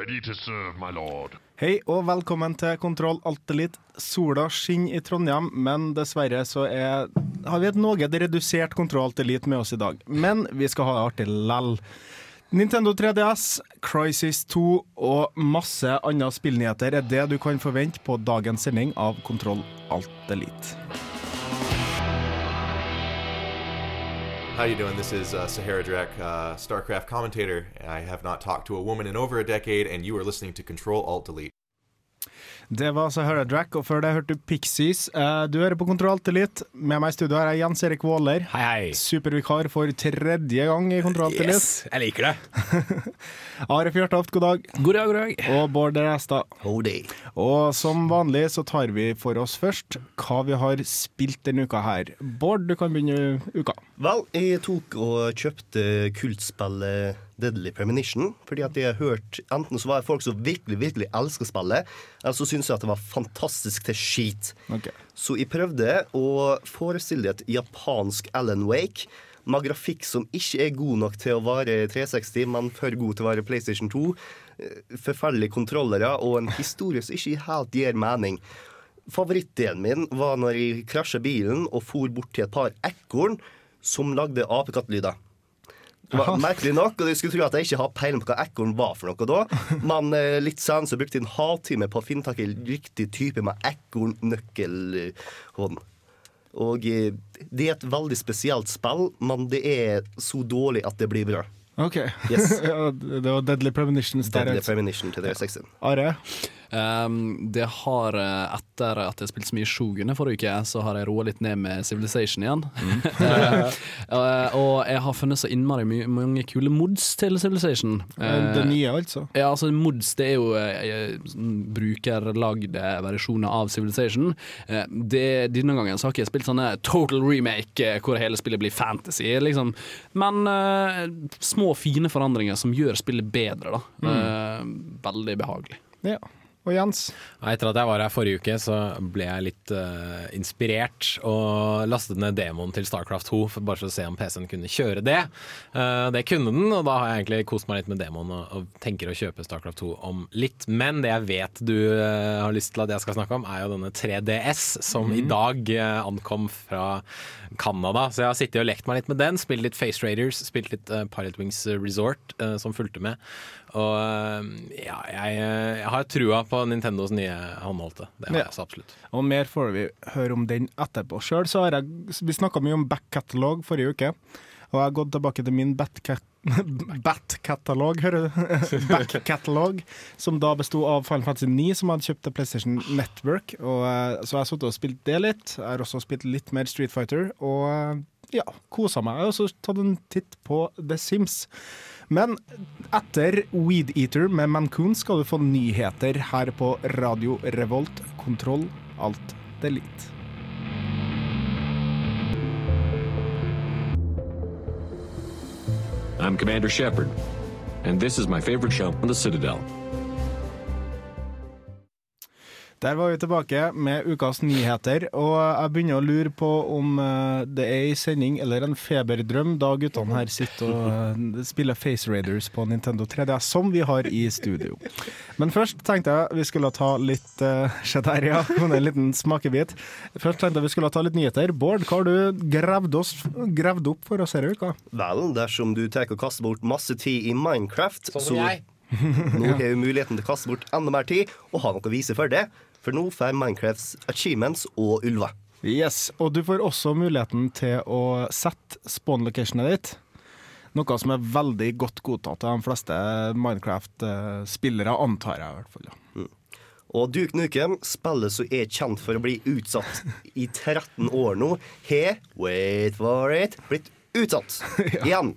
Ready to serve, my lord. Hei og velkommen til Kontroll Alt Elite. Sola skinner i Trondheim, men dessverre så er, har vi et noe redusert Kontroll Alt Elite med oss i dag. Men vi skal ha det artig lell. Nintendo 3DS, Crisis 2 og masse andre spillnyheter er det du kan forvente på dagens sending av Kontroll Alt How you doing? This is uh, Sahara Drek, uh, StarCraft commentator. I have not talked to a woman in over a decade, and you are listening to Control Alt Delete. Det var Sahara Drack, og før det hørte du Pixies. Eh, Du hører på Kontroll Tillit. Med meg i studio her er Jens Erik Waaler. Hei, hei. Supervikar for tredje gang i Kontroll Tillit. Yes, jeg liker det. Are Fjørtoft, god dag. God dag, god dag. Og Bård Restad. Og som vanlig så tar vi for oss først hva vi har spilt denne uka her. Bård, du kan begynne uka. Vel, jeg tok og kjøpte kultspillet Deadly Premonition. Fordi at jeg har hørt Enten så var det folk som virkelig virkelig elsker spillet, eller så syns jeg at det var fantastisk til skit. Okay. Så jeg prøvde å forestille et japansk Alan Wake. Med grafikk som ikke er god nok til å være 360, men for god til å være PlayStation 2. Eh, Forferdelige kontrollere og en historie som ikke helt gir mening. Favorittdelen min var når jeg krasja bilen og for bort til et par ekorn som lagde apekattlyder. Merkelig nok, og de skulle tro at jeg ikke har peiling på hva ekorn var for noe da. Men eh, litt senere så brukte jeg en halvtime på å finne tak i riktig type med ekornnøkkelhånd. Og eh, det er et veldig spesielt spill, men det er så dårlig at det blir bra. OK. Yes. Det var Deadly Premonitions. Deadly. Premonition til 360. Are? Um, det har, eh, etter at jeg spilte så mye Shogun forrige uke, så har jeg roa litt ned med Civilization igjen. Mm. eh, og jeg har funnet så innmari my mange kule mods til Civilization. Eh, Det nye, altså. Ja, altså Mods det er jo eh, sånn brukerlagde versjoner av Civilization. Eh, det, denne gangen så har ikke jeg spilt sånne total remake eh, hvor hele spillet blir fantasy, liksom. Men eh, små, fine forandringer som gjør spillet bedre, da. Eh, veldig behagelig. Ja. Og Jens? Etter at jeg var her forrige uke, så ble jeg litt uh, inspirert og lastet ned demoen til Starcraft 2 for bare for å se om PC-en kunne kjøre det. Uh, det kunne den, og da har jeg egentlig kost meg litt med demoen og, og tenker å kjøpe Starcraft 2 om litt. Men det jeg vet du uh, har lyst til at jeg skal snakke om, er jo denne 3DS, som i dag ankom fra Canada. Så jeg har sittet og lekt meg litt med den, spilt litt Face Raiders, spilt litt Pilot Wings Resort, som fulgte med. Og eh, ja, jeg, jeg har trua på Nintendos nye håndholdte. Det har Ja. jeg så absolutt. Og mer får vi høre om den etterpå. Sjøl så har jeg Vi snakka mye om back-catalog forrige uke. Og jeg har gått tilbake til min du? Back-katalog, som da besto av Final Fantasy 9, som hadde kjøpt til PlayStation Network. Og, eh, så jeg har sittet og spilt det litt. Jeg har også spilt litt mer Street Fighter, og eh, ja, kosa meg. Jeg har også tatt en titt på The Sims. Men etter Weed Eater med Mancoon skal du få nyheter her på Radio Revolt. Kontroll, alt, delete. I'm Commander Shepard, and this is my favorite show, The Citadel. Der var vi tilbake med ukas nyheter, og jeg begynner å lure på om eh, det er en sending eller en feberdrøm da guttene her sitter og eh, spiller Face Raiders på Nintendo 3DS, som vi har i studio. Men først tenkte jeg vi skulle ta litt uh, Se der, ja. En liten smakebit. Først tenkte jeg vi skulle ta litt nyheter. Bård, hva har du gravd, oss, gravd opp for oss denne uka? Vel, dersom du tar og kaster bort masse tid i Minecraft, Sånn som jeg. nå har du muligheten til å kaste bort enda mer tid og ha noe å vise for det. For nå får Minecrafts achievements og ulver. Yes, og du får også muligheten til å sette spawn locationet ditt. Noe som er veldig godt godtatt av de fleste Minecraft-spillere, antar jeg i hvert fall. Ja. Og Duke Nukem, spillet som er kjent for å bli utsatt i 13 år nå, har, wait for it, blitt utsatt igjen.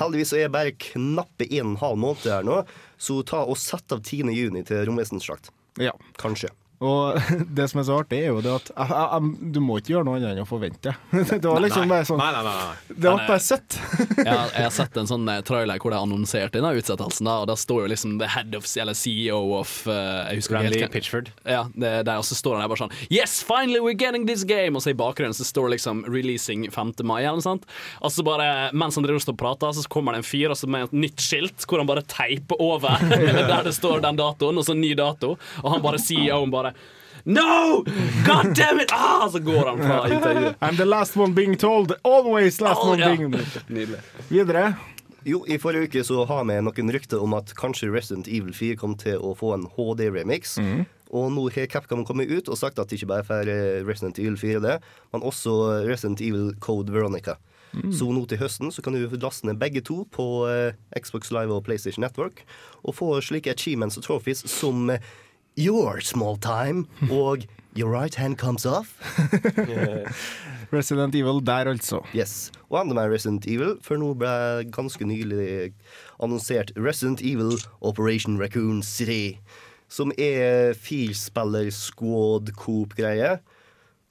Heldigvis er jeg bare knappe en halv måned her nå, så ta og sett av 10. juni til romvesenslakt. Ja. Kanskje. Og det som er så artig, er jo det at jeg, jeg, jeg, du må ikke gjøre noe annet enn å forvente. Det var liksom bare sånn Nei, nei, nei. nei. Det var Men, bare søtt. Jeg, har- jeg har sett en sånn eh, trailer hvor de annonserte denne utsettelsen, da, og der står jo liksom the head of, eller CEO of uh, Jeg husker Randy helt Pitchford. Ja, det er der, og så står han der bare sånn Yes, finally we're getting this game! Og så i bakgrunnen så står det liksom 'releasing 5. mai', eller noe sånt. Og så bare, mens han driver og står og prater, så kommer det en fyr og så med et nytt skilt hvor han bare teiper over der det står den datoen, og så ny dato, og han bare CEO-en bare No! God damn it! Ah, så går han fra intervjuet. I'm the last one being told. Always last Oh, one ja. being Nydelig. Videre. Jo, i forrige uke så har vi noen rykter om at kanskje Resident Evil 4 kom til å få en HD-remix. Og nå har Capcom kommet ut og sagt at ikke bare får eh, Resident Evil 4 det, men også Resident Evil Code Veronica. Så nå til høsten så kan du laste ned begge to på eh, Xbox Live og PlayStation Network og få slike achievements og trophies som eh, Your small time og Your right hand comes off. Resident Evil der, altså. Yes. Og enda mer Resident Evil, for nå ble ganske nylig annonsert Resident Evil Operation Raccoon City. Som er firespiller squad coop-greie.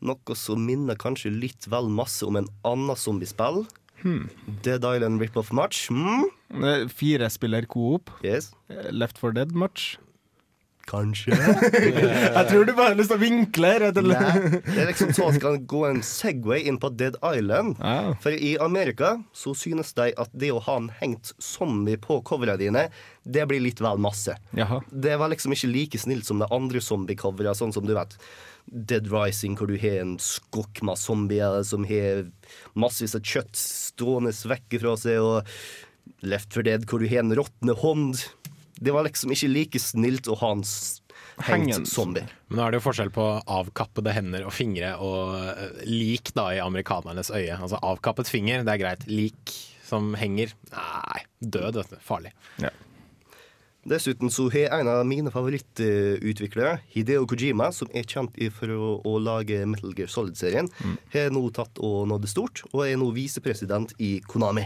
Noe som minner kanskje litt vel masse om en annen zombiespill. Dead Island Rip-Off Match. Hmm? Eh, Fire spiller coop. Yes. Eh, Left for dead much. Kanskje. Jeg tror du bare har lyst til å vinkle. Rett eller? Nei. Det er liksom sånn at skal gå en Segway inn på Dead Island. Ja. For i Amerika så synes de at det å ha en hengt zombie på coverne dine, det blir litt vel masse. Jaha. Det var liksom ikke like snilt som de andre zombie-coverne, sånn som du vet. Dead Rising, hvor du har en skokk med zombier som har massevis av kjøtt stående vekk fra seg, og Left for Dead, hvor du har en råtne hånd. Det var liksom ikke like snilt å ha en hengt zombie. Men nå er det jo forskjell på avkappede hender og fingre og eh, lik da i amerikanernes øye. Altså avkappet finger, det er greit. Lik som henger, nei, død, vet du. Farlig. Dessuten så har en av mine favorittutviklere, Hideo Kojima, som er kjent for å, å lage Metal Gear Solid-serien, har nå tatt og nådd stort, og er nå visepresident i Konami.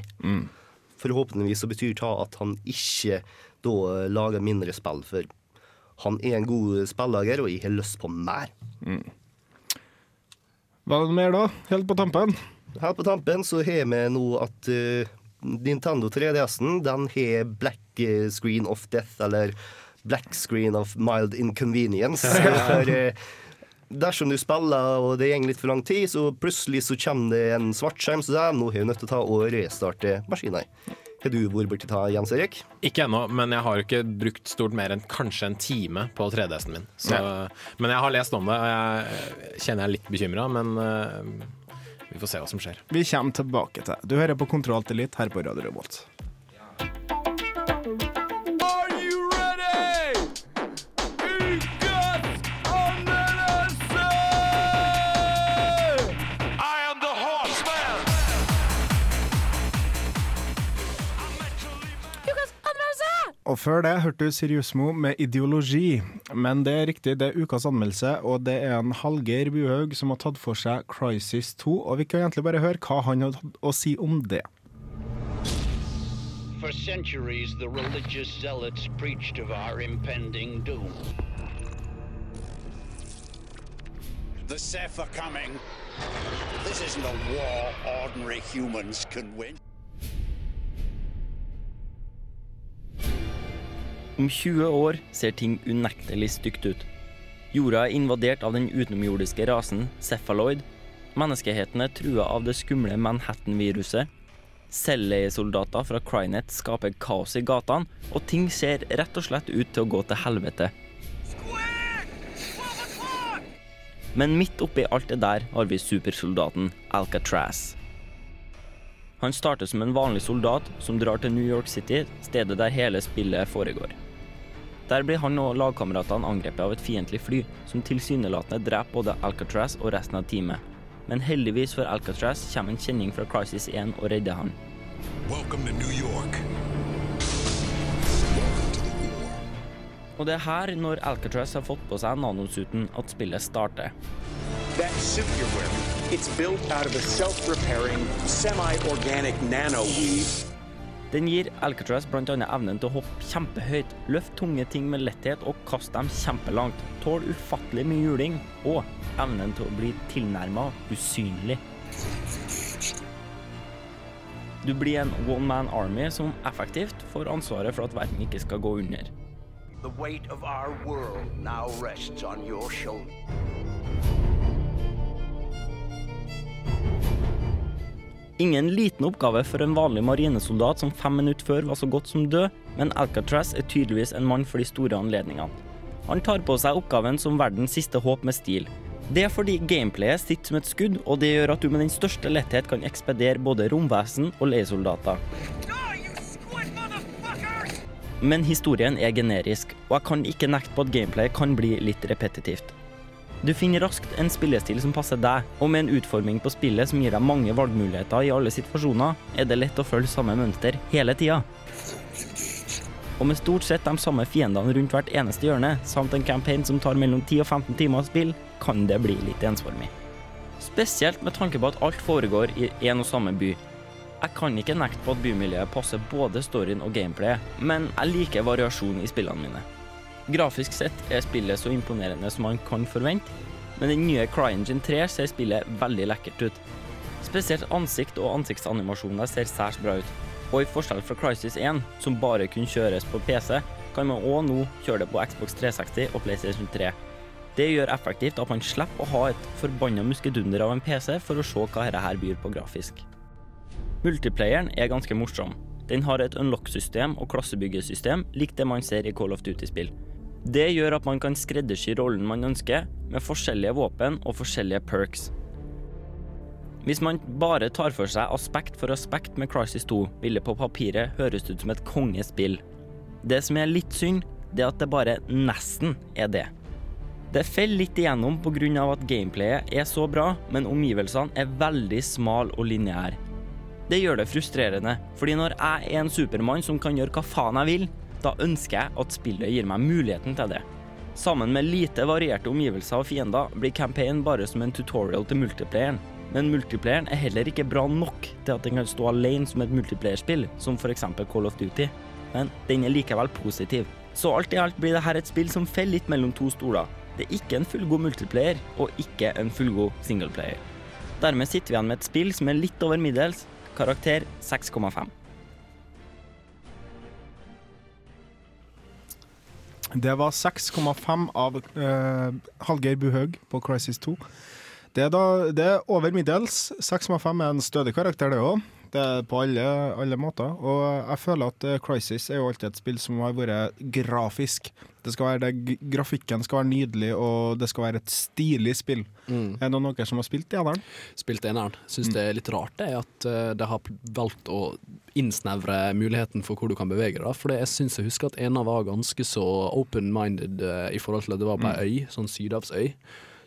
Forhåpentligvis så betyr det at han ikke da lage mindre spill, for han er en god spillager, og jeg har lyst på mer. Hva er det mer, da? Helt på tampen? Her på tampen så har vi nå at uh, Nintendo 3DS-en den har black eh, screen of death, eller black screen of mild inconvenience. For uh, dersom du spiller og det går litt for lang tid, så plutselig så kommer det en svart skjerm som sier nå har du nødt til å ta og restarte maskinen. Har du vært borti ta, Jens Erik? Ikke ennå, men jeg har ikke brukt stort mer enn kanskje en time på 3DS-en min. Så, men jeg har lest om det, og jeg kjenner jeg er litt bekymra, men uh, vi får se hva som skjer. Vi kommer tilbake til det. Du hører på Kontroll til litt her på Radio Revolt. Og før det hørte du Siriusmo med 'Ideologi'. Men det er riktig, det er ukas anmeldelse, og det er en Hallgeir Buhaug som har tatt for seg 'Crisis 2'. Og vi kan egentlig bare høre hva han har å si om det. For centuries, the religious zealots preached of our impending doom. The Seth are coming. This isn't a war ordinary humans can win. Om 20 år ser ting unektelig stygt ut. Jorda er invadert av den utenomjordiske rasen cephaloid. Menneskeheten er trua av det skumle Manhattan-viruset. Selveiesoldater fra Crynet skaper kaos i gatene, og ting ser rett og slett ut til å gå til helvete. Men midt oppi alt det der har vi supersoldaten Alcatraz. Han starter som en vanlig soldat som drar til New York City, stedet der hele spillet foregår. Der blir han og lagkameratene angrepet av et fiendtlig fly, som tilsynelatende dreper både Alcatraz og resten av teamet. Men heldigvis for Alcatraz kommer en kjenning fra Crisis 1 og redder han. Og det er her, når Alcatraz har fått på seg nanosuten, at spillet starter. That suit you're wearing, it's built out of a self-repairing, semi-organic nanoweave. Den gir Alcatraz bl.a. evnen til å hoppe kjempehøyt, løfte tunge ting med letthet og kaste dem kjempelangt, tåle ufattelig mye juling, og evnen til å bli tilnærma usynlig. Du blir en one man army som effektivt får ansvaret for at verden ikke skal gå under. The weight of our world now rests on your shoulders. Ingen liten oppgave for en vanlig marinesoldat som fem minutter før var så godt som død, men Alcatraz er tydeligvis en mann for de store anledningene. Han tar på seg oppgaven som verdens siste håp med stil. Det er fordi gameplayet sitter som et skudd, og det gjør at du med den største letthet kan ekspedere både romvesen og leiesoldater. Men historien er generisk, og jeg kan ikke nekte på at gameplay kan bli litt repetitivt. Du finner raskt en spillestil som passer deg, og med en utforming på spillet som gir deg mange valgmuligheter i alle situasjoner, er det lett å følge samme mønster hele tida. Og med stort sett de samme fiendene rundt hvert eneste hjørne, samt en campaign som tar mellom 10 og 15 timer å spille, kan det bli litt ensformig. Spesielt med tanke på at alt foregår i en og samme by. Jeg kan ikke nekte på at bymiljøet passer både storyen og gameplayet, men jeg liker variasjon i spillene mine. Grafisk sett er spillet så imponerende som man kan forvente, men den nye CryEngine 3 ser spillet veldig lekkert ut. Spesielt ansikt og ansiktsanimasjoner ser særs bra ut. Og i forskjell fra Crisis 1, som bare kunne kjøres på PC, kan man òg nå kjøre det på Xbox 360 og PlayStation 3. Det gjør effektivt at man slipper å ha et forbanna muskedunder av en PC for å se hva dette byr på grafisk. Multiplayeren er ganske morsom. Den har et unlock-system og klassebyggesystem likt det man ser i Call of Duty-spill. Det gjør at man kan skreddersy rollen man ønsker, med forskjellige våpen og forskjellige perks. Hvis man bare tar for seg aspekt for aspekt med Crisis 2, vil det på papiret høres ut som et kongespill. Det som er litt synd, det er at det bare nesten er det. Det faller litt igjennom pga. at gameplayet er så bra, men omgivelsene er veldig smal og lineære. Det gjør det frustrerende, fordi når jeg er en supermann som kan gjøre hva faen jeg vil, da ønsker jeg at spillet gir meg muligheten til det. Sammen med lite varierte omgivelser og fiender blir campaign bare som en tutorial til multiplayeren. Men multiplayeren er heller ikke bra nok til at den kan stå alene som et multiplayerspill, som f.eks. Call of Duty. Men den er likevel positiv. Så alt i alt blir dette et spill som faller litt mellom to stoler. Det er ikke en fullgod multiplayer, og ikke en fullgod singleplayer. Dermed sitter vi igjen med et spill som er litt over middels, karakter 6,5. Det var 6,5 av eh, Hallgeir Buhaug på Crisis 2. Det er, da, det er over middels. 6,5 er en stødig karakter, det òg. Det er på alle, alle, måter. Og jeg føler at uh, Crisis er jo alltid et spill som har vært grafisk. Det skal være det, grafikken skal være nydelig, og det skal være et stilig spill. Mm. Er det noen av dere som har spilt eneren? Spilt eneren. Syns det er litt rart det at det de har valgt å innsnevre muligheten for hvor du kan bevege deg. For jeg syns jeg husker at ena var ganske så open-minded uh, i forhold til at det var på ei øy, sånn sydhavsøy.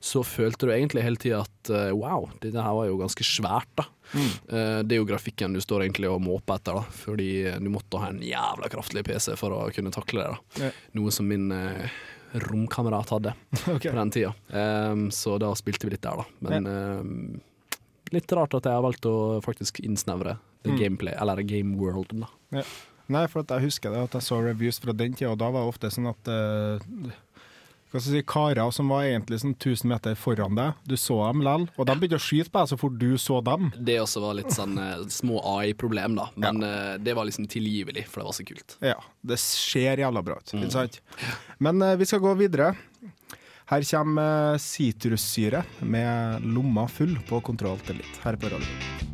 Så følte du egentlig hele tida at uh, wow, dette her var jo ganske svært, da. Mm. Uh, det er jo grafikken du står egentlig og måper etter, da. Fordi du måtte ha en jævla kraftig PC for å kunne takle det. da. Yeah. Noe som min uh, romkamerat hadde okay. på den tida. Um, så da spilte vi litt der, da. Men um, litt rart at jeg har valgt å faktisk innsnevre Mm. gameplay, eller game worlden, da. Yeah. Nei, for jeg husker det at jeg så reviews fra den tida, og da var det ofte sånn at eh, hva skal si, karer som var egentlig sånn 1000 meter foran deg, du så dem likevel, og de begynte å skyte på deg så fort du så dem. Det også var litt sånn eh, små AI-problem, da. Men eh, det var liksom tilgivelig, for det var så kult. Ja, det ser jævla bra ut, Mm. ikke sant? Men eh, vi skal gå videre. Her kommer uh, sitrussyre med lomma full på kontroll til litt, her på radio.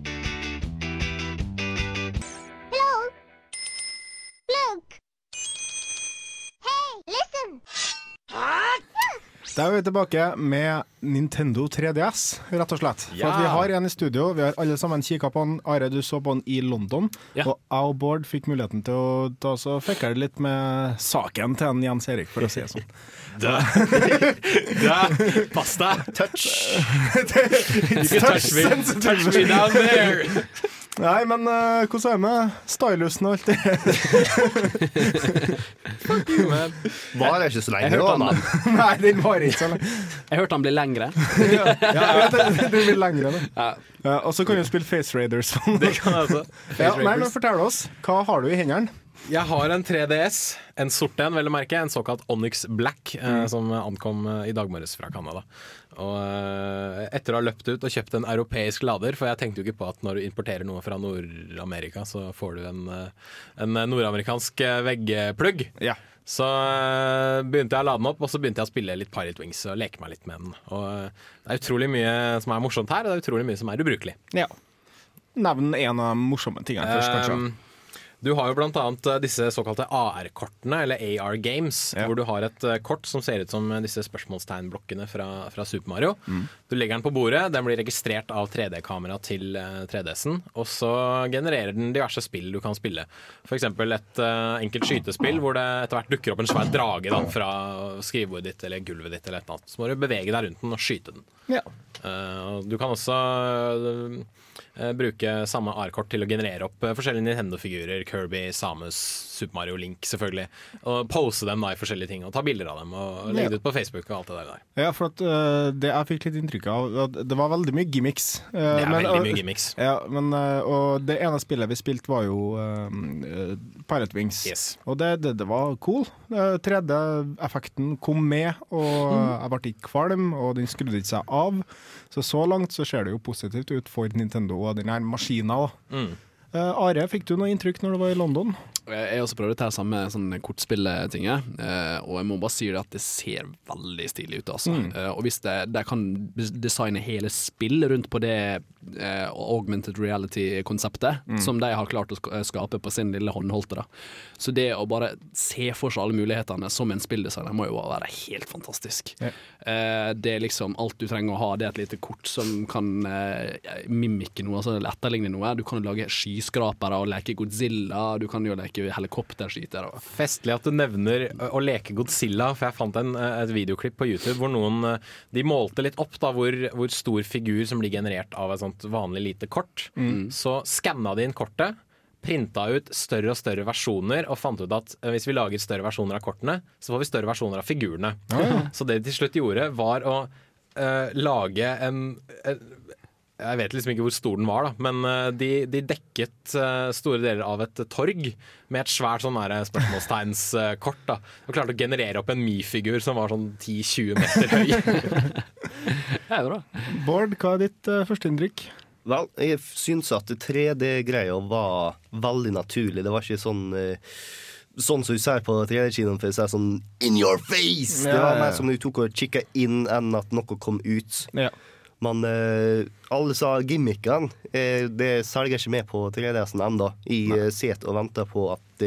Da er vi tilbake med Nintendo 3DS, rett og slett. For at vi har en i studio. Vi har alle sammen kikka på den. Are, du så på den i London. Ja. Og jeg og Bård fikk muligheten til å ta så fikk jeg det litt med saken til en Jens Erik, for å si det sånn. Dø. Dø. pass deg! Touch! Ikke touch me, touch me down there! Nei, men uh, hvordan er det med stylusen og alt det? Varer ikke så lenge, Jeg hørte da. han- Nei, den varer ikke så lenge. Jeg hørte han blir lengre. Ja, ja, den det blir lengre, da. Ja. Ja, og så kan du spille Face Raiders. Det kan jeg også. ja, nei, men Fortell oss, hva har du i hendene? Jeg har en 3DS, en sort en, vel å merke. En såkalt Onyx Black, eh, Mm. som ankom eh, i dag morges fra Canada. Og eh, etter å ha løpt ut og kjøpt en europeisk lader, for jeg tenkte jo ikke på at når du importerer noe fra Nord-Amerika, så får du en, eh, en nordamerikansk eh, veggplugg. Ja. Så eh, begynte jeg å lade den opp, og så begynte jeg å spille litt Pirate Wings og leke meg litt med den. Og eh, det er utrolig mye som er morsomt her, og det er utrolig mye som er ubrukelig. Ja. Nevn en av de morsomme tingene først, kanskje. Um, du har jo annet eh, disse såkalte AR-kortene, eller AR Games, hvor du har et eh, kort som ser ut som eh, disse spørsmålstegnblokkene fra, fra Super Mario. Mm. Du legger den på bordet, den blir registrert av 3D-kamera til eh, 3DS-en, og så genererer den diverse spill du kan spille. F.eks. et uh, enkelt skytespill hvor det etter hvert dukker opp en svær drage da, fra skrivebordet ditt eller gulvet ditt, eller et eller annet. Så må du bevege deg rundt den og skyte den. Ja. Uh, du kan også uh, bruke samme AR-kort til å generere opp eh, forskjellige Nintendo-figurer. Kirby, Samus, Super Mario, Link selvfølgelig. Og pose dem da i forskjellige ting og ta bilder av dem og legge det ut på Facebook og alt det der. Ja, for at, uh, det jeg fikk litt inntrykk av, at det var veldig mye gimmicks. Uh, Det er men, veldig mye gimmicks. Ja, men, øh, og det ene spillet vi spilte, var jo Pirate Wings. Yes. Og det, det, det var cool. 3D-effekten kom med, og Mm. jeg ble ikke kvalm, og den skrudde ikke seg av. Så så langt så ser det jo positivt ut for Nintendo og den her maskinen. Mm. Uh, Are, fikk du noe inntrykk når du var i London? Jeg har også prøvd dette samme sånn kortspilltinget, eh, og jeg må bare si det at det ser veldig stilig ut. Altså. Mm. Eh, og hvis de de kan designe hele spill rundt på det uh, augmented reality-konseptet Mm. som de har klart å skape på sin lille håndholdte, da. Så det å bare se for seg alle mulighetene som en spilldesigner må jo være helt fantastisk. Yeah. Uh, det er liksom alt du trenger å ha, det er et lite kort som kan uh, mimikke noe, altså etterligne noe. Du kan jo lage skyskrapere og leke Godzilla, du kan jo leke helikopterskyter. Og Festlig at du nevner å leke Godzilla, for jeg fant en, et videoklipp på YouTube hvor noen De målte litt opp da hvor, hvor stor figur som blir generert av et sånt vanlig lite kort. Mm. Så skanna de inn kortet, printa ut større og større versjoner og fant ut at hvis vi lager større versjoner av kortene, så får vi større versjoner av figurene. Så det de til slutt gjorde, var å uh, lage en, en jeg vet liksom ikke hvor stor den var, da, men eh, de, de dekket eh, store deler av et torg med et svært sånn spørsmålstegnskort. da, Og klarte å generere opp en Mi-figur som var sånn 10-20 meter høy. det er bra. Bård, hva er ditt uh, førsteinntrykk? Vel, jeg syns at 3D-greia var veldig naturlig. Det var ikke sånn eh, Sånn som du ser på 3D-kinoen, for å si sånn in your face! Det Ja, var Det var mer som du tok og kikka inn enn at noe kom ut. Ja. Men eh, alle sa gimmickene. eh, det selger ikke med på 3DS-en ennå. Jeg uh, sitter og venter på at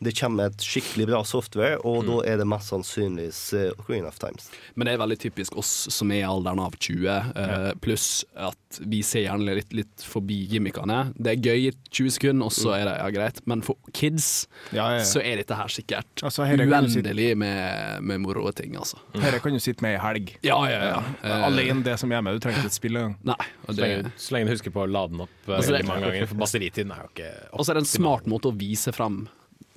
det, kommer et skikkelig bra software, og Mm. da er det mest sannsynligvis Green Ocarina of Times. Men det er veldig typisk oss som er i alderen av 20, eh, pluss at vi ser gjerne litt, litt forbi gimmickene. Det er gøy i 20 sekunder, og så er det ja, greit. Men for kids Ja, ja, ja. så er dette her sikkert Altså, her er sitte- uendelig med, med moro ting, altså. Dette kan du sitte med i helg. Ja, ja, ja. ja. Alene det som er med, du trenger ikke et spill engang. Nei. Og, Så lenge, så lenge du husker på å lade den opp eh, Altså, det- mange ganger, for batteritiden er jo ikke og så er det en smart måte å vise frem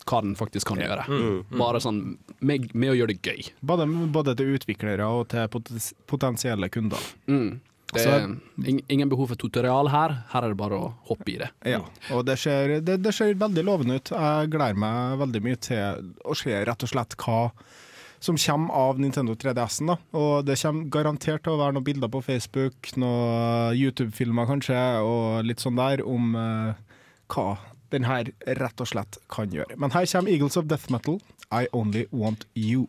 hva den faktisk kan gjøre. Mm, mm. Bare sånn med, med å gjøre det gøy. Både, både til utviklere og til potensielle kunder. Mm. Det er ingen behov for tutorial her. Her er det bare å hoppe i det. Ja, og det ser, det, det ser veldig lovende ut. Jeg gleder meg veldig mye til å se rett og slett hva som kommer av Nintendo 3DS-en. da. Og det kommer garantert til å være noen bilder på Facebook, noen YouTube-filmer kanskje, og litt sånn der om eh, hva den her rett og slett kan gjøre. Men her kommer Eagles of Death Metal, I Only Want You.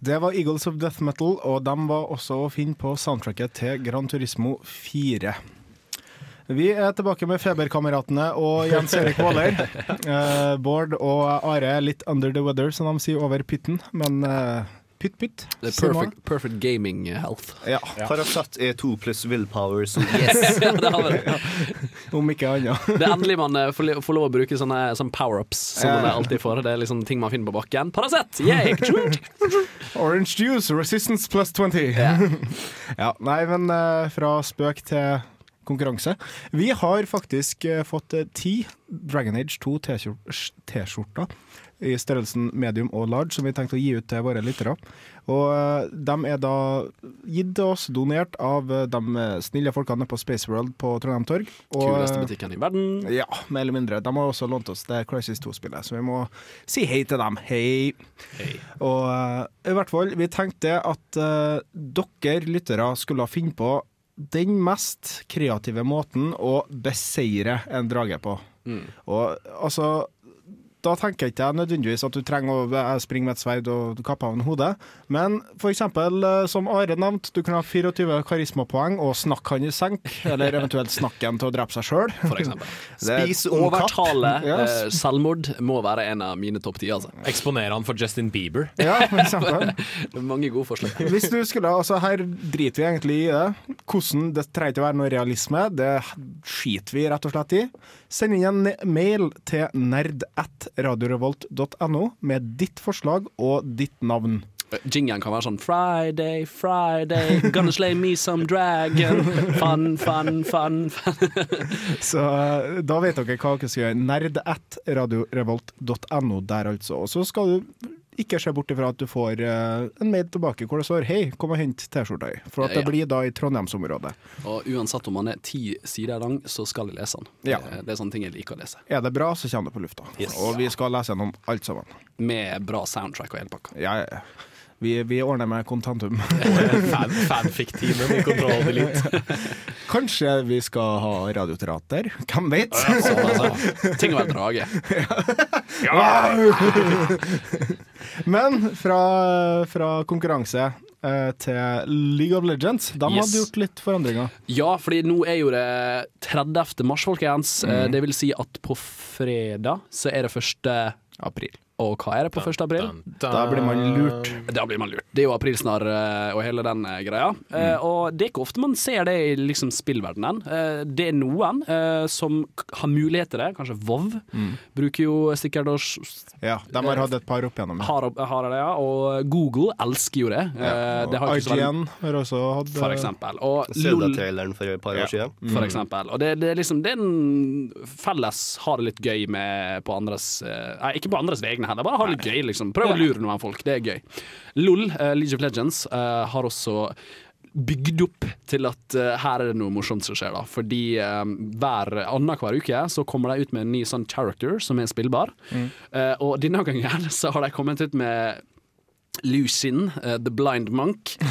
Det var Eagles of Death Metal, og de var også å finne på soundtracket til Gran Turismo 4. Vi er tilbake med Feberkameratene og Jens Erik Waaler. Eh, Bård og Are er litt under the weather, som de sier over pytten, men eh, pytt pytt. Det er perfect, perfect gaming health. Ja. Paracet er to pluss willpower, så yes. Ja, det har vi. Om ikke annet. Det er endelig man eh, får, lov å bruke sånne, sånne power-ups som man alltid får. Det er liksom ting man finner på bakken. Paracet! Yay! Orange juice, resistance plus 20. Ja, nei, men eh, fra spøk til konkurranse. Vi har faktisk eh, fått eh, ti Dragon Age 2 T-skjorter i størrelsen medium og large, som vi tenkte å gi ut til våre lyttere. Og eh, de er da gitt til oss, donert av eh, de snille folkene på Space World på Trondheim Torg. Og, Kuleste eh, butikken i verden. ja, mer eller mindre. De har også lånt oss det Crisis 2-spillet, så vi må si hei til dem. Hei. Og eh, i hvert fall, vi tenkte at uh, dere lyttere skulle finne på den mest kreative måten å beseire en drage på. Mm. Og altså da tenker jeg ikke nødvendigvis at du trenger å springe med et sverd og kappe av en hode, men for eksempel, eh, som Are nevnte, du kan ha 24 karismapoeng og snakke han i senk, eller eventuelt snakke han til å drepe seg sjøl. Spis. Overtale Ja, eh, selvmord må være en av mine topp ti. Altså. Eksponere han for Justin Bieber. Ja, for eksempel. Mange gode forslag. Hvis du skulle, altså Her driter vi egentlig i det. Hvordan, Det trenger ikke å være noe realisme, det skiter vi rett og slett i. Send inn en mail til nerd1radiorevolt.no med ditt forslag og ditt navn. Jingen kan være sånn Friday, Friday, gonna slay me some dragon. Fun, fun, fun. fun. Så eh, da vet dere hva dere skal gjøre. Nerd1radiorevolt.no der, altså. Og så skal du ikke se bort ifra at du får eh, en mail tilbake hvor det står 'Hei, kom og hent T-skjorta di'. For at det Ja. blir da i Trondheimsområdet. Og uansett om man er ti sider lang, så skal jeg lese den. Ja. Det- Det er sånne ting jeg liker å lese. Er det bra, så kommer det på lufta. Og vi skal lese gjennom alt sammen. Med bra soundtrack og hele pakka. Ja, ja, ja. Vi, vi ordner med kontantum. Fan, Fanfic-teamen i Kontroll Delete. Kanskje vi skal ha radioterater? Hvem vet? Sånn, altså. Ting å være drage. Men fra, fra konkurranse eh, til League of Legends. De Yes. hadde gjort litt forandringer. Ja, fordi nå er jo det 30. mars, folkens. Mm. Det vil si at på fredag så er det 1. april. Og hva er det på 1. april? Da blir man lurt. Da blir man lurt. Det er jo aprilsnarr eh, og hele den eh, greia. Mm. Uh, Og det er ikke ofte man ser det i liksom spillverdenen. Uh, Det er noen uh, som har mulighet til det. Kanskje Vov Mm. bruker jo sikkert å Ja, de har hatt et par opp igjennom. har, har det, ja. Og Google elsker jo det. Eh, det har IGN har også hatt For eksempel. Og LOL Zelda-traileren for et par år siden. for eksempel. Og det, det er liksom det er en felles har det litt gøy med på andres eh, Nei, ikke på andres vegne heller, bare ha det gøy, liksom. Prøv å lure noen folk, det er gøy. LOL, uh, League of Legends, uh, har også bygd opp til at uh, her er det noe morsomt som skjer, da. Fordi uh, hver annenhver uke så kommer de ut med en ny sånn character som er spillbar. Eh, og denne gangen så har de kommet ut med Lucin, eh, The Blind Monk.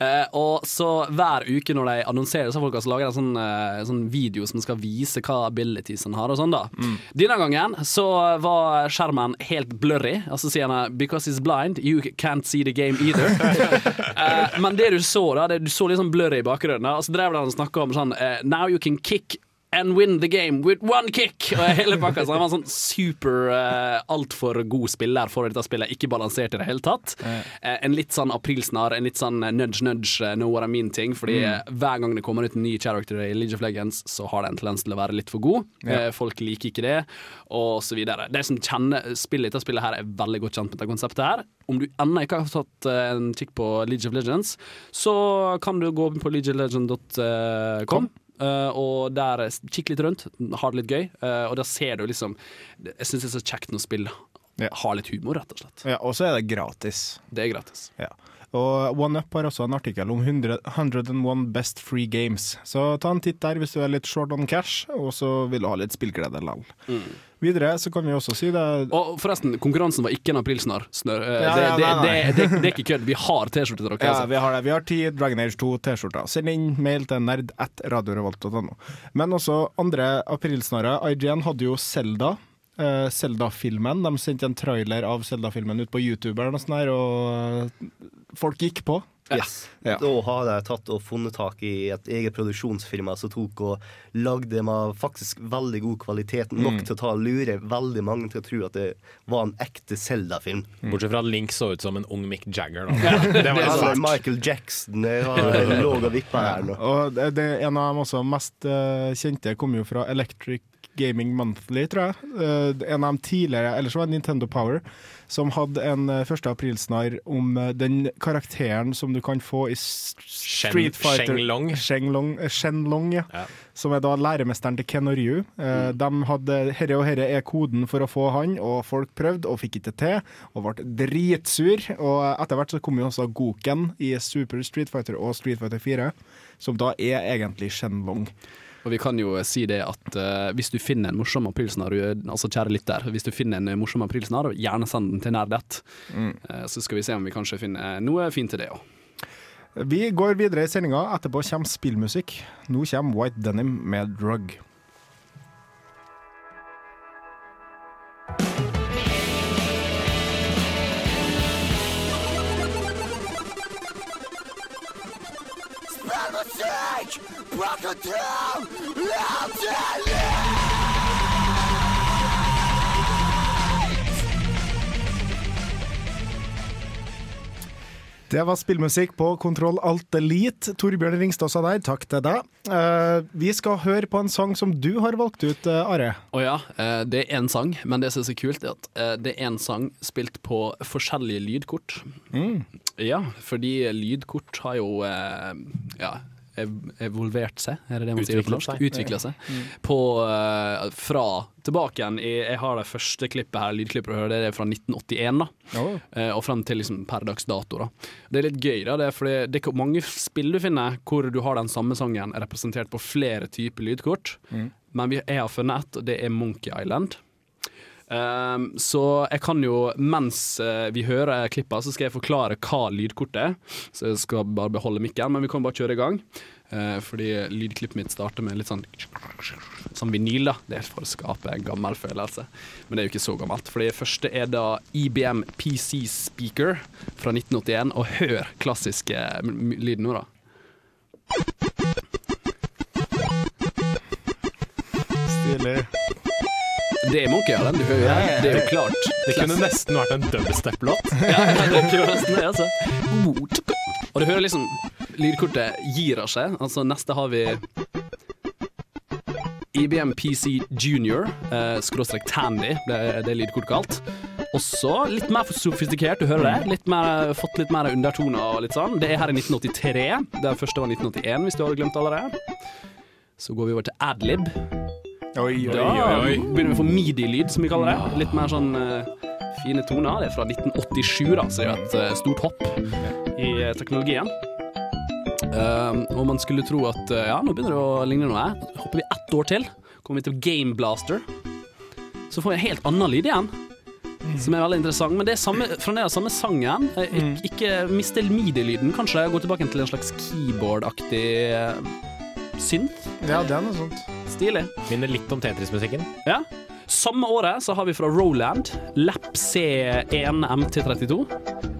Eh, og så hver uke når de annonserer, så folk altså lager en sånn, eh, sånn video som skal vise hva abilities han har og sånn, da. Denne gangen så var skjermen helt blurry, og så sier han 'because he's blind, you can't see the game either'. Eh, men det du så, da, det, du så litt sånn blurry i bakgrunnen, og så drev han og snakka om sånn eh, 'now you can kick'. And win the game with one kick! Og hele pakka, så Han var en sånn super uh, altfor god spiller for dette spillet. Ikke balansert i det hele tatt. Uh, en litt sånn aprilsnarr, en litt sånn eh, nudge nudge, uh, know what I mean ting. Fordi Mm. eh, hver gang det kommer ut en ny character i League of Legends, så har det en tendens til å være litt for god. Ja. Uh, folk liker ikke det, og så videre. De som kjenner spillet, dette spillet her, er veldig godt kjent med dette konseptet her. Om du ennå ikke har tatt eh, en kikk på League of Legends, så kan du gå på leagueoflegend.com. Uh, og der kikk litt rundt, ha det litt gøy. Uh, og da ser du liksom Jeg syns det er så kjekt når spill har litt humor, rett og slett. Ja, og så er det gratis. Det er gratis. Ja. Og OneUp har også en artikkel om 100, 101 best free games. Så ta en titt der hvis du er litt short on cash, og så vil du ha litt spillglede likevel. Videre så kan vi også si det Og forresten, konkurransen var ikke en aprilsnarr. Uh, Ja, det, ja, det, det, det, er ikke kødd. Vi har T-skjorte til dere. Ja, altså. vi har det. Vi har ti Dragon Age 2 T-skjorter. Send inn mail til nerd at radiorevolt.no. Men også andre aprilsnarrer. IGN hadde jo Selda eh, Zelda-filmen. De sendte en trailer av Zelda-filmen ut på YouTube, og, der, og eh, folk gikk på. Yes. Ja. Da har jeg tatt og funnet tak i et eget produksjonsfirma som tok og lagde med faktisk veldig god kvalitet, nok Mm. til å ta og lure veldig mange til å tro at det var en ekte Zelda-film. Bortsett fra at Link så ut som en ung Mick Jagger. Da. Det var det var. Michael Jackson det var, lå og vippa her nå. Og det, det, en av dem også mest eh, kjente kom jo fra Electric Gaming Monthly, tror jeg. Eh, en av dem tidligere, ellers var det Nintendo Power, som hadde en uh, 1. aprilsnarr om eh, den karakteren som du kan få i Street Fighter Shenlong. Shenlong, eh, Shenlong ja. Som er da læremesteren til Ken og Ryu. Mm. De hadde herre og herre er koden for å få han, og folk prøvde og fikk ikke til, og ble dritsur. Og etter hvert så kom jo også Goken i Super Street Fighter og Street Fighter 4, som da er egentlig Shenlong. Og vi kan jo si det at uh, hvis du finner en morsom aprilsnarr, altså kjære lytter, hvis du finner en morsom aprilsnarr, gjerne send den til Nerdett. Mm. Uh, så skal vi se om vi kanskje finner noe fint til det òg. Vi går videre i sendinga. Etterpå kommer spillmusikk. Nå kommer White Denim med Drug. Spillmusikk! Plukka til! Det var spillmusikk på Kontroll Alt Elite. Torbjørn Ringstad sa der, takk til deg. Uh, vi skal høre på en sang som du har valgt ut, uh, Are. Å ja, uh, det er én sang, men det som er så kult, er at det er en sang spilt på forskjellige lydkort. Mm. Ja, fordi lydkort har jo ja, evolvert seg, er det det man sier på norsk? Utvikla seg. Mm. På, uh, fra tilbake igjen i, Jeg har det første klippet her, lydklippet du hører, det er fra 1981, da. Eh, og frem til liksom per dags dato. Da. Det er litt gøy, da, det er fordi det er mange spill du finner hvor du har den samme sangen representert på flere typer lydkort. Mm. Men vi, jeg har funnet ett, og det er Monkey Island. Um, så jeg kan jo, mens eh, vi hører klippa, så skal jeg forklare hva lydkortet er. Så jeg skal bare beholde mikken, men vi kan bare kjøre i gang. Uh, fordi lydklippet mitt starter med litt sånn Sånn vinyl, da. Det er for å skape en gammel følelse. Men det er jo ikke så gammelt. For det første er da IBM PC Speaker fra 1981. Og hør klassiske lyden nå, da. Stilig. Det er Monkey Island, du hører jo det. Det er jo klart. Det kunne nesten vært en dubstep-låt. ja, ja, det kunne nesten det, altså. Og du hører liksom Lydkortet gir av seg. Altså neste har vi IBM PC Junior, eh, skråstrek Tandy, ble det lydkortet kalt. Også litt mer sofistikert, du hører det. Litt mer, fått litt mer undertoner og litt sånn. Det er her i 1983. Det første var 1981, hvis du hadde glemt allerede. Så går vi over til Adlib. Oi, oi, Da oi, begynner vi å få midi-lyd, som vi kaller det. Litt mer sånn uh, fine toner. Det er fra 1987, da, så det er jo et uh, stort hopp i uh, teknologien. Um, og man skulle tro at ja, nå begynner det å ligne noe. Hopper vi ett år til, kommer vi til Game Blaster. Så får vi en helt annen lyd igjen. Som er veldig interessant. Men det er samme, fremdeles samme sangen. Ik ikke miste midi-lyden, kanskje. Gå tilbake til en slags keyboard-aktig synth. Ja, det er noe sånt. Stilig. Minner litt om Tetris-musikken. Ja. Samme året så har vi fra Roland Lap C1 MT32.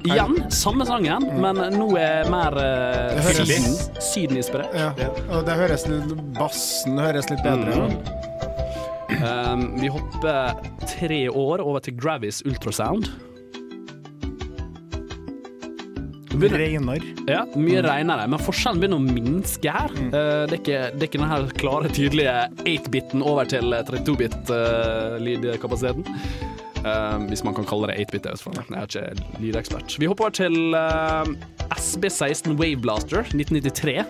Igjen samme sangen, men nå er mer uh, høres- syden, sydeninspirert. Ja. Og det høres litt Bassen høres litt bedre ut. Um, vi hopper tre år over til Gravis Ultrasound. Reinar. Ja, mye reinere. men forskjellen begynner å minske her. Eh, det, er ikke, det er ikke denne her klare, tydelige 8-biten over til 32-bit-lydkapasiteten. hvis man kan kalle det 8-bit. Jeg er ikke lydekspert. Vi hopper over til eh, SB16 Waveblaster 1993.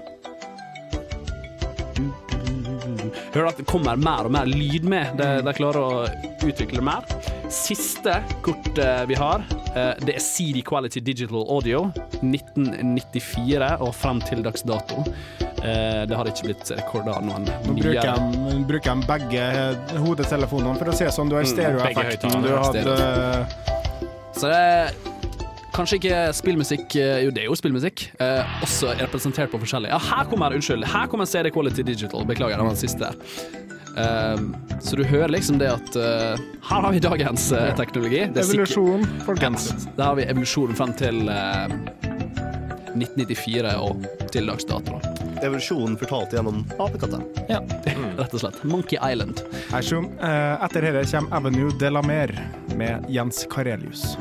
Hører at det kommer mer og mer lyd med. De, de klarer å utvikle mer. Siste kortet vi har, eh, det er CD Quality Digital Audio 1994 og frem til dags dato. Eh, Det har ikke blitt rekorda noen Nå bruker de begge hodetelefonene for å se sånn du har Mm, stereoeffekten du hadde. Så det er kanskje ikke spillmusikk eh, Jo, det er jo spillmusikk. Eh, også representert på forskjellig Ja, her kommer Unnskyld. Her kommer CD Quality Digital. Beklager, det var den siste der. Eh, så du hører liksom det at uh, her har vi dagens uh, teknologi. Evolusjon, folkens. Der har vi evolusjonen frem til eh, 1994 og til dags dato. Evolusjonen fortalt gjennom apekatter. Ja, rett og slett. Monkey Island. Hei, som, eh, etter dette kommer Avenue de la Mer med Jens Karelius.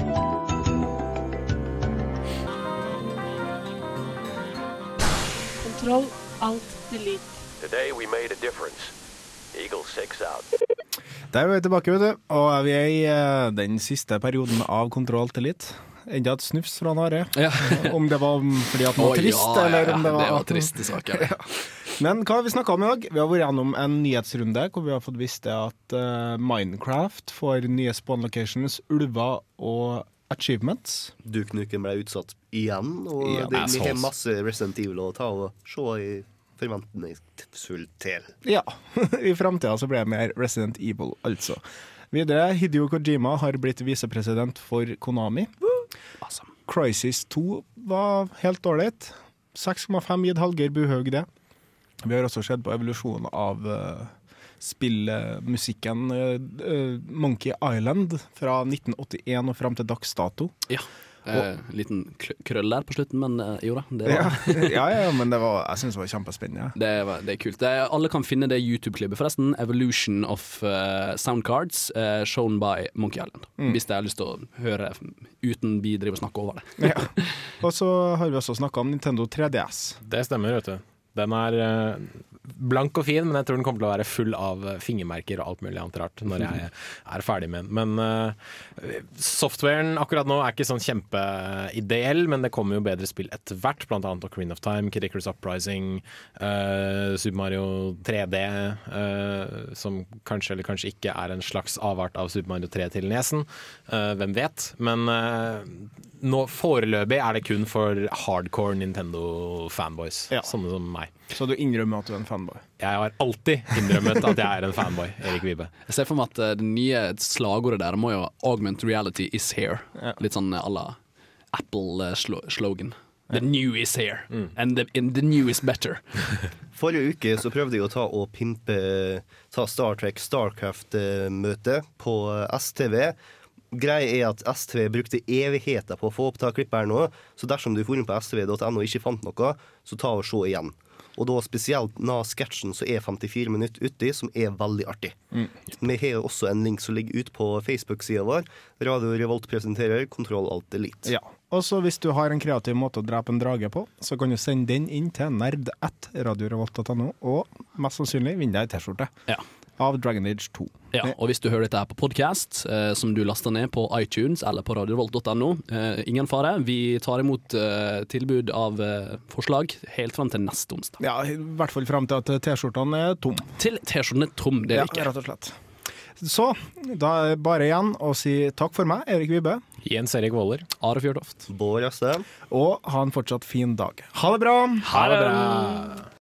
Kontroll, Alt Delete. Today we made a difference. Eagle 6 out. Der er vi tilbake, vet du. Og vi er i eh, den siste perioden av Kontroll til Elite. Enda et snufs fra Are. Om det var fordi at han var trist, ja, ja, eller om det var det var triste saker. Ja. Men hva har vi snakka om i dag? Vi har vært gjennom en nyhetsrunde hvor vi har fått visst det at uh, Minecraft får nye spawn locations, ulver og achievements. Duke Nukem ble utsatt igjen, og Ja, det, vi har masse Resident Evil å ta og se i forventningsfullt til. Ja, i framtida så blir det mer Resident Evil, altså. Videre, Hidio Kojima har blitt visepresident for Konami. Crisis 2 var helt ålreit. 6,5 gitt Hallgeir Buhaug det. Vi har også sett på evolusjonen av uh, spillmusikken uh, uh, Monkey Island fra 1981 og fram til dags dato. Ja. Eh, liten krøll der på slutten, men eh, jo da. Det, Ja, var, ja, ja, men det var, jeg syns det var kjempespennende. det, var, det er kult. Det er, alle kan finne det YouTube-klippet, forresten. 'Evolution of uh, Soundcards', uh, shown by Monkey Island. Mm. Hvis det har lyst til å høre uten vi driver og snakker over det. Ja. Og så har vi også snakka om Nintendo 3DS. Det stemmer, vet du. Den er eh, blank og fin, men jeg tror den kommer til å være full av eh, fingermerker og alt mulig annet rart når jeg er ferdig med den. Men eh, softwaren akkurat nå er ikke sånn kjempeideell, men det kommer jo bedre spill etter hvert, blant annet Ocarina of Time, Kid Icarus Uprising, Super Mario 3D, eh, som kanskje eller kanskje ikke er en slags avart av Super Mario 3 til nesen. Hvem vet? Men nå foreløpig er det kun for hardcore Nintendo-fanboys, sånne som meg. Så du innrømmer at du er en fanboy? Jeg har alltid innrømmet at jeg er en fanboy. Erik Vibe. Jeg ser for meg at eh, det nye slagordet der må jo 'augment reality is here'. Litt sånn à la Apple-slogan. The new is here, and, the, and the new is better. Forrige uke så prøvde jeg å ta og pimpe ta Star Trek Starcraft-møte på STV. Greia er at STV brukte evigheter på å få opp ta klippet her nå, så dersom du får inn på stv.no og ikke fant noe, så ta og se igjen. Og da spesielt når sketsjen som er 54 minutter uti, som er veldig artig. Mm. Vi har også en link som ligger ute på Facebook-sida vår. Radio Revolt presenterer Kontroll Alt Elite. Ja. Og så hvis du har en kreativ måte å drepe en drage på, så kan du sende den inn til nerd1radiorevolt.no, og mest sannsynlig vinne deg ei T-skjorte Ja. Av Dragon Age 2. Ja, og hvis du hører dette her på podkast, eh, som du laster ned på iTunes eller på radiovolt.no, eh, ingen fare. Vi tar imot eh, tilbud av eh, forslag helt fram til neste onsdag. Ja, i hvert fall fram til at T-skjortene er tom. Til T-skjorten er tom, det er ja, ikke. rett og slett. Så da er det bare igjen å si takk for meg, Erik Vibbe. Jens Erik Våler. Are Fjørtoft. Bård Jøstheim. Og ha en fortsatt fin dag. Ha det bra! Ha det bra!